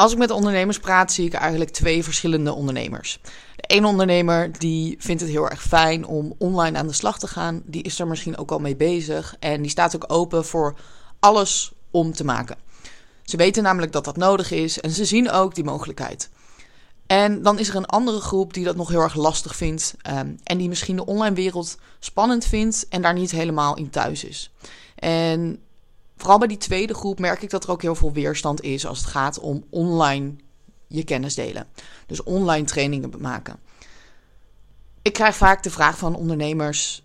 Als ik met ondernemers praat, zie ik eigenlijk twee verschillende ondernemers. De ene ondernemer die vindt het heel erg fijn om online aan de slag te gaan. Die is er misschien ook al mee bezig. En die staat ook open voor alles om te maken. Ze weten namelijk dat dat nodig is en ze zien ook die mogelijkheid. En dan is er een andere groep die dat nog heel erg lastig vindt. Um, en die misschien de online wereld spannend vindt en daar niet helemaal in thuis is. En vooral bij die tweede groep merk ik dat er ook heel veel weerstand is als het gaat om online je kennis delen. Dus online trainingen maken. Ik krijg vaak de vraag van ondernemers: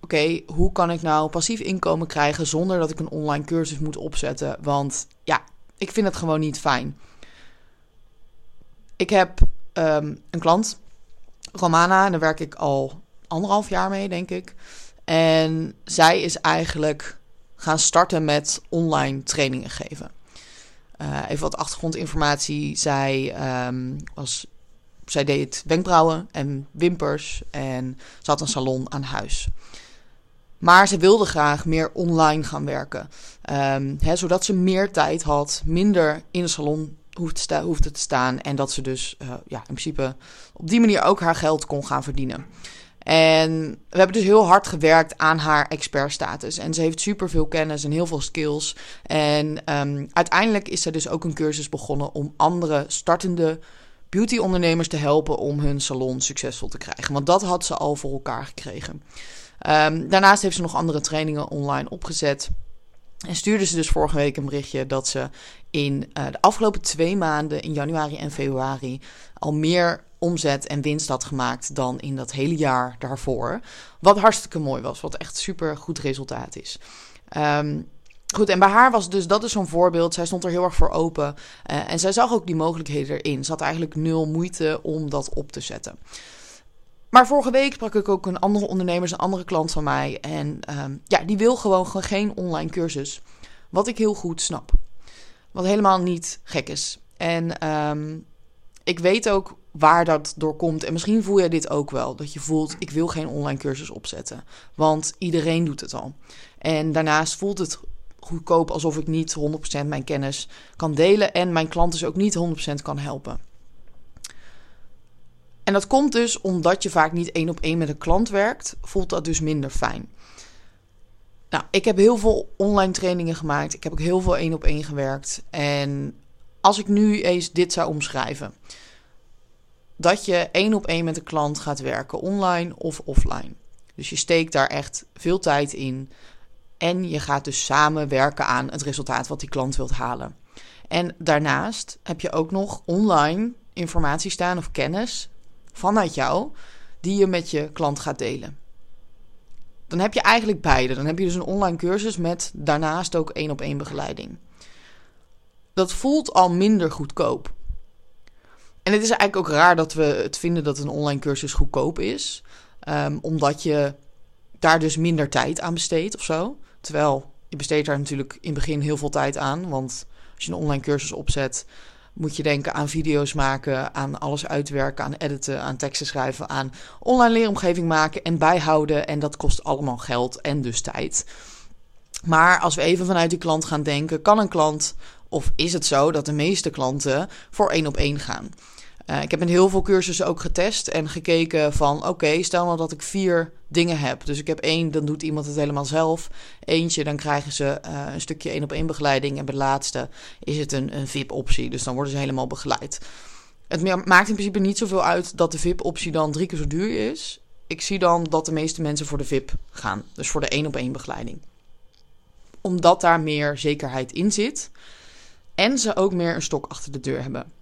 oké, hoe kan ik nou passief inkomen krijgen zonder dat ik een online cursus moet opzetten? Want ja, ik vind het gewoon niet fijn. Ik heb um, een klant, Romana, en daar werk ik al anderhalf jaar mee, denk ik. En zij is eigenlijk gaan starten met online trainingen geven. Uh, even wat achtergrondinformatie. Zij, um, was, zij deed wenkbrauwen en wimpers en ze had een salon aan huis. Maar ze wilde graag meer online gaan werken. Um, zodat ze meer tijd had, minder in de salon hoefde te, staan. En dat ze dus uh, ja, in principe op die manier ook haar geld kon gaan verdienen. En we hebben dus heel hard gewerkt aan haar expertstatus. En ze heeft superveel kennis en heel veel skills. En um, uiteindelijk is ze dus ook een cursus begonnen om andere startende beauty-ondernemers te helpen om hun salon succesvol te krijgen. Want dat had ze al voor elkaar gekregen. Um, daarnaast heeft ze nog andere trainingen online opgezet. En stuurde ze dus vorige week een berichtje dat ze in uh, de afgelopen twee maanden, in januari en februari, al meer omzet en winst had gemaakt dan in dat hele jaar daarvoor. Wat hartstikke mooi was, wat echt super goed resultaat is. Um, Goed, en bij haar was dus, dat is zo'n voorbeeld. Zij stond er heel erg voor open. Uh, en zij zag ook die mogelijkheden erin. Ze had eigenlijk nul moeite om dat op te zetten. Maar vorige week sprak ik ook een andere ondernemer, een andere klant van mij. En um, ja, die wil gewoon geen online cursus. Wat ik heel goed snap. Wat helemaal niet gek is. En um, ik weet ook waar dat door komt. En misschien voel je dit ook wel. Dat je voelt, ik wil geen online cursus opzetten. Want iedereen doet het al. En daarnaast voelt het goedkoop alsof ik niet 100% mijn kennis kan delen. En mijn klant dus ook niet 100% kan helpen. En dat komt dus omdat je vaak niet één op één met een klant werkt, voelt dat dus minder fijn. Nou, ik heb heel veel online trainingen gemaakt. Ik heb ook heel veel één op één gewerkt. En als ik nu eens dit zou omschrijven dat je één op één met een klant gaat werken, online of offline. Dus je steekt daar echt veel tijd in. En je gaat dus samen werken aan het resultaat wat die klant wilt halen. En daarnaast heb je ook nog online informatie staan of kennis vanuit jou, die je met je klant gaat delen. Dan heb je eigenlijk beide. Dan heb je dus een online cursus met daarnaast ook één op één begeleiding. Dat voelt al minder goedkoop. En het is eigenlijk ook raar dat we het vinden dat een online cursus goedkoop is. Um, omdat je daar dus minder tijd aan besteedt of zo. Terwijl je besteedt daar natuurlijk in het begin heel veel tijd aan. Want als je een online cursus opzet, moet je denken aan video's maken, aan alles uitwerken, aan editen, aan teksten schrijven, aan online leeromgeving maken en bijhouden. En dat kost allemaal geld en dus tijd. Maar als we even vanuit die klant gaan denken, kan een klant of is het zo dat de meeste klanten voor één op één gaan? Uh, ik heb in heel veel cursussen ook getest en gekeken van... oké, stel nou dat ik vier dingen heb. Dus ik heb één, dan doet iemand het helemaal zelf. Eentje, dan krijgen ze uh, een stukje één op één begeleiding. En bij de laatste is het een, een VIP-optie. Dus dan worden ze helemaal begeleid. Het maakt in principe niet zoveel uit dat de VIP-optie dan drie keer zo duur is. Ik zie dan dat de meeste mensen voor de VIP gaan. Dus voor de één op één begeleiding. Omdat daar meer zekerheid in zit... En ze ook meer een stok achter de deur hebben.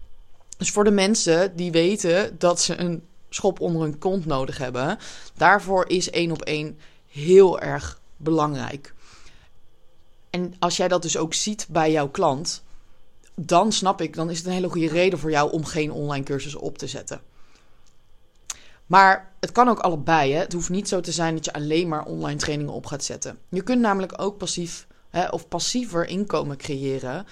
Dus voor de mensen die weten dat ze een schop onder hun kont nodig hebben, daarvoor is één op één heel erg belangrijk. En als jij dat dus ook ziet bij jouw klant, dan snap ik, dan is het een hele goede reden voor jou om geen online cursus op te zetten. Maar het kan ook allebei. Hè? Het hoeft niet zo te zijn dat je alleen maar online trainingen op gaat zetten. Je kunt namelijk ook passief of passiever inkomen creëren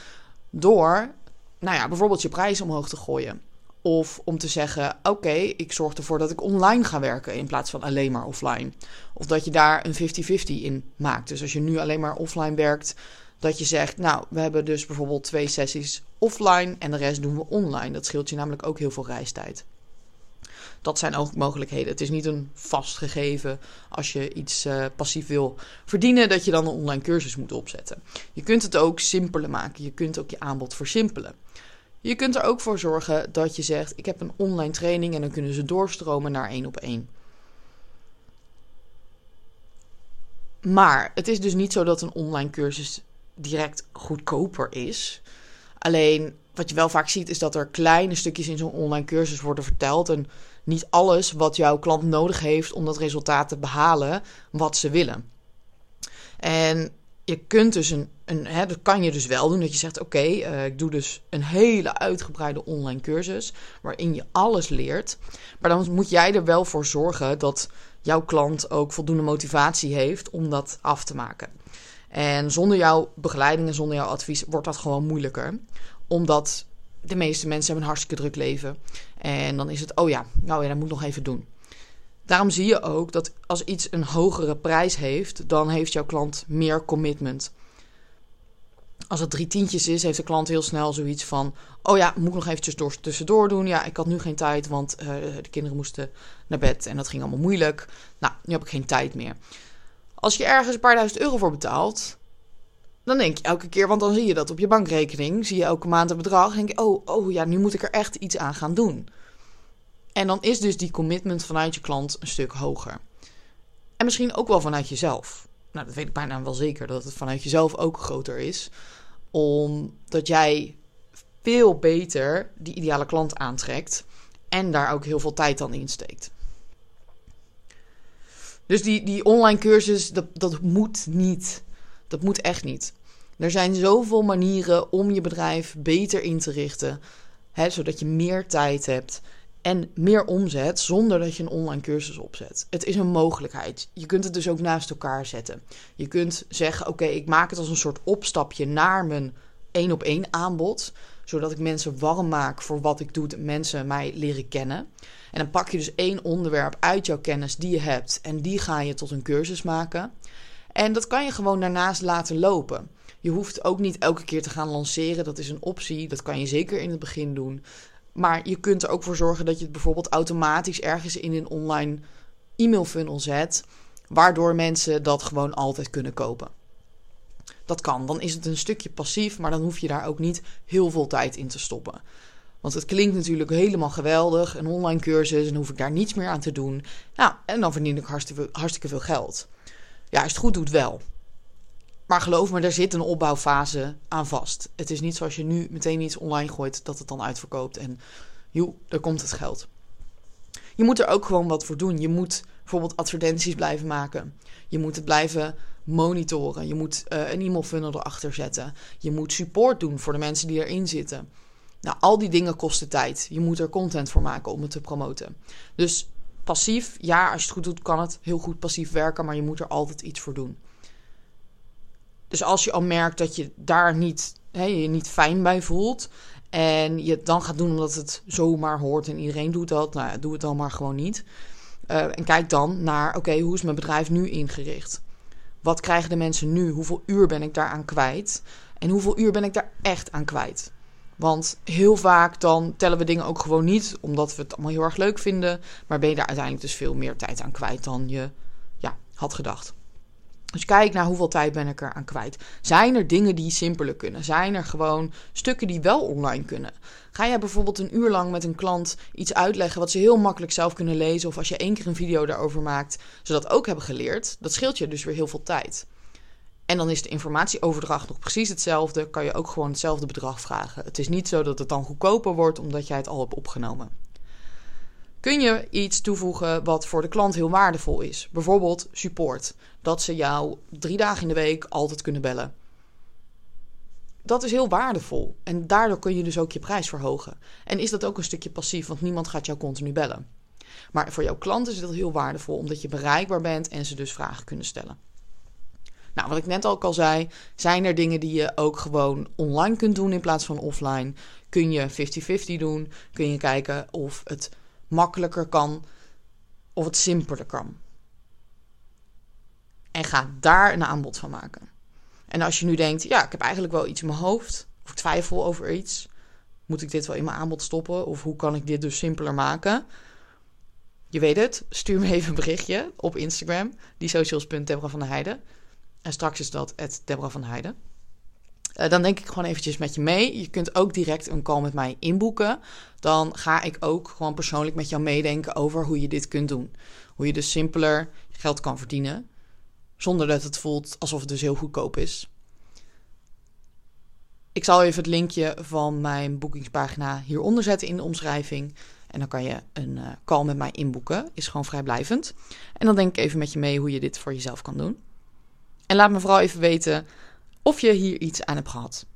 door, nou ja, bijvoorbeeld je prijs omhoog te gooien. Of om te zeggen: Oké, ik zorg ervoor dat ik online ga werken in plaats van alleen maar offline. Of dat je daar een 50-50 in maakt. Dus als je nu alleen maar offline werkt, Dat je zegt, nou, we hebben dus bijvoorbeeld twee sessies offline en de rest doen we online. Dat scheelt je namelijk ook heel veel reistijd. Dat zijn ook mogelijkheden. Het is niet een vast gegeven als je iets uh, passief wil verdienen, dat je dan een online cursus moet opzetten. Je kunt het ook simpeler maken. Je kunt ook je aanbod versimpelen. Je kunt er ook voor zorgen dat je zegt: Ik heb een online training en dan kunnen ze doorstromen naar één op één. Maar het is dus niet zo dat een online cursus direct goedkoper is. Alleen wat je wel vaak ziet is dat er kleine stukjes in zo'n online cursus worden verteld. En niet alles wat jouw klant nodig heeft om dat resultaat te behalen wat ze willen. En je kunt dus een, een hè, dat kan je dus wel doen, dat je zegt: Oké, eh, ik doe dus een hele uitgebreide online cursus waarin je alles leert. Maar dan moet jij er wel voor zorgen dat jouw klant ook voldoende motivatie heeft om dat af te maken. En zonder jouw begeleiding en zonder jouw advies wordt dat gewoon moeilijker. Omdat de meeste mensen hebben een hartstikke druk leven. En dan is het, oh ja, nou ja, dat moet ik nog even doen. Daarom zie je ook dat als iets een hogere prijs heeft, dan heeft jouw klant meer commitment. Als het drie tientjes is, heeft de klant heel snel zoiets van: Oh ja, moet ik nog eventjes door, tussendoor doen? Ja, ik had nu geen tijd, want uh, de kinderen moesten naar bed en dat ging allemaal moeilijk. Nou, nu heb ik geen tijd meer. Als je ergens een paar duizend euro voor betaalt, dan denk je elke keer, want dan zie je dat op je bankrekening, zie je elke maand een bedrag. En denk je: Oh, oh ja, nu moet ik er echt iets aan gaan doen. En dan is dus die commitment vanuit je klant een stuk hoger. En misschien ook wel vanuit jezelf. Nou, dat weet ik bijna wel zeker dat het vanuit jezelf ook groter is. Omdat jij veel beter die ideale klant aantrekt. En daar ook heel veel tijd dan in steekt. Dus die, die online cursus, dat, dat moet niet. Dat moet echt niet. Er zijn zoveel manieren om je bedrijf beter in te richten. Hè, zodat je meer tijd hebt en meer omzet zonder dat je een online cursus opzet. Het is een mogelijkheid. Je kunt het dus ook naast elkaar zetten. Je kunt zeggen: Oké, ik maak het als een soort opstapje naar mijn één op één aanbod, zodat ik mensen warm maak voor wat ik doe, mensen mij leren kennen. En dan pak je dus één onderwerp uit jouw kennis die je hebt en die ga je tot een cursus maken. En dat kan je gewoon daarnaast laten lopen. Je hoeft ook niet elke keer te gaan lanceren. Dat is een optie. Dat kan je zeker in het begin doen. Maar je kunt er ook voor zorgen dat je het bijvoorbeeld automatisch ergens in een online e-mail funnel zet, waardoor mensen dat gewoon altijd kunnen kopen. Dat kan. Dan is het een stukje passief, maar dan hoef je daar ook niet heel veel tijd in te stoppen. Want het klinkt natuurlijk helemaal geweldig, een online cursus, en hoef ik daar niets meer aan te doen. Nou, en dan verdien ik hartstikke, hartstikke veel geld. Ja, als het goed doet wel. Maar geloof me, er zit een opbouwfase aan vast. Het is niet zoals je nu meteen iets online gooit dat het dan uitverkoopt en joe, daar komt het geld. Je moet er ook gewoon wat voor doen. Je moet bijvoorbeeld advertenties blijven maken. Je moet het blijven monitoren. Je moet uh, een e-mail funnel erachter zetten. Je moet support doen voor de mensen die erin zitten. Nou, al die dingen kosten tijd. Je moet er content voor maken om het te promoten. Dus passief, ja, als je het goed doet, kan het heel goed passief werken, maar je moet er altijd iets voor doen. Dus als je al merkt dat je daar niet, hè, je niet fijn bij voelt. En je het dan gaat doen omdat het zomaar hoort en iedereen doet dat. Nou, doe het dan maar gewoon niet. Uh, en kijk dan naar, oké, hoe is mijn bedrijf nu ingericht? Wat krijgen de mensen nu? Hoeveel uur ben ik daaraan kwijt? En hoeveel uur ben ik daar echt aan kwijt? Want heel vaak dan tellen we dingen ook gewoon niet, omdat we het allemaal heel erg leuk vinden. Maar ben je daar uiteindelijk dus veel meer tijd aan kwijt dan je ja, had gedacht. Dus kijk naar hoeveel tijd ben ik er aan kwijt. Zijn er dingen die simpeler kunnen? Zijn er gewoon stukken die wel online kunnen? Ga jij bijvoorbeeld een uur lang met een klant iets uitleggen wat ze heel makkelijk zelf kunnen lezen? Of als je één keer een video daarover maakt, ze dat ook hebben geleerd, dat scheelt je dus weer heel veel tijd. En dan is de informatieoverdracht nog precies hetzelfde. Kan je ook gewoon hetzelfde bedrag vragen. Het is niet zo dat het dan goedkoper wordt omdat jij het al hebt opgenomen kun je iets toevoegen wat voor de klant heel waardevol is. Bijvoorbeeld support. Dat ze jou drie dagen in de week altijd kunnen bellen. Dat is heel waardevol. En daardoor kun je dus ook je prijs verhogen. En is dat ook een stukje passief, want niemand gaat jou continu bellen. Maar voor jouw klant is dat heel waardevol, omdat je bereikbaar bent en ze dus vragen kunnen stellen. Nou, wat ik net ook al zei, zijn er dingen die je ook gewoon online kunt doen in plaats van offline? Kun je 50-50 doen? Kun je kijken of het makkelijker kan of het simpeler kan. En ga daar een aanbod van maken. En als je nu denkt, ja, ik heb eigenlijk wel iets in mijn hoofd, of ik twijfel over iets, moet ik dit wel in mijn aanbod stoppen? Of hoe kan ik dit dus simpeler maken? Je weet het, stuur me even een berichtje op Instagram, die socials.debra van der Heijden. En straks is dat het Debra van Heijden. Uh, dan denk ik gewoon eventjes met je mee. Je kunt ook direct een call met mij inboeken. Dan ga ik ook gewoon persoonlijk met jou meedenken over hoe je dit kunt doen. Hoe je dus simpeler geld kan verdienen. Zonder dat het voelt alsof het dus heel goedkoop is. Ik zal even het linkje van mijn boekingspagina hieronder zetten in de omschrijving. En dan kan je een uh, call met mij inboeken. Is gewoon vrijblijvend. En dan denk ik even met je mee hoe je dit voor jezelf kan doen. En laat me vooral even weten of je hier iets aan hebt gehad.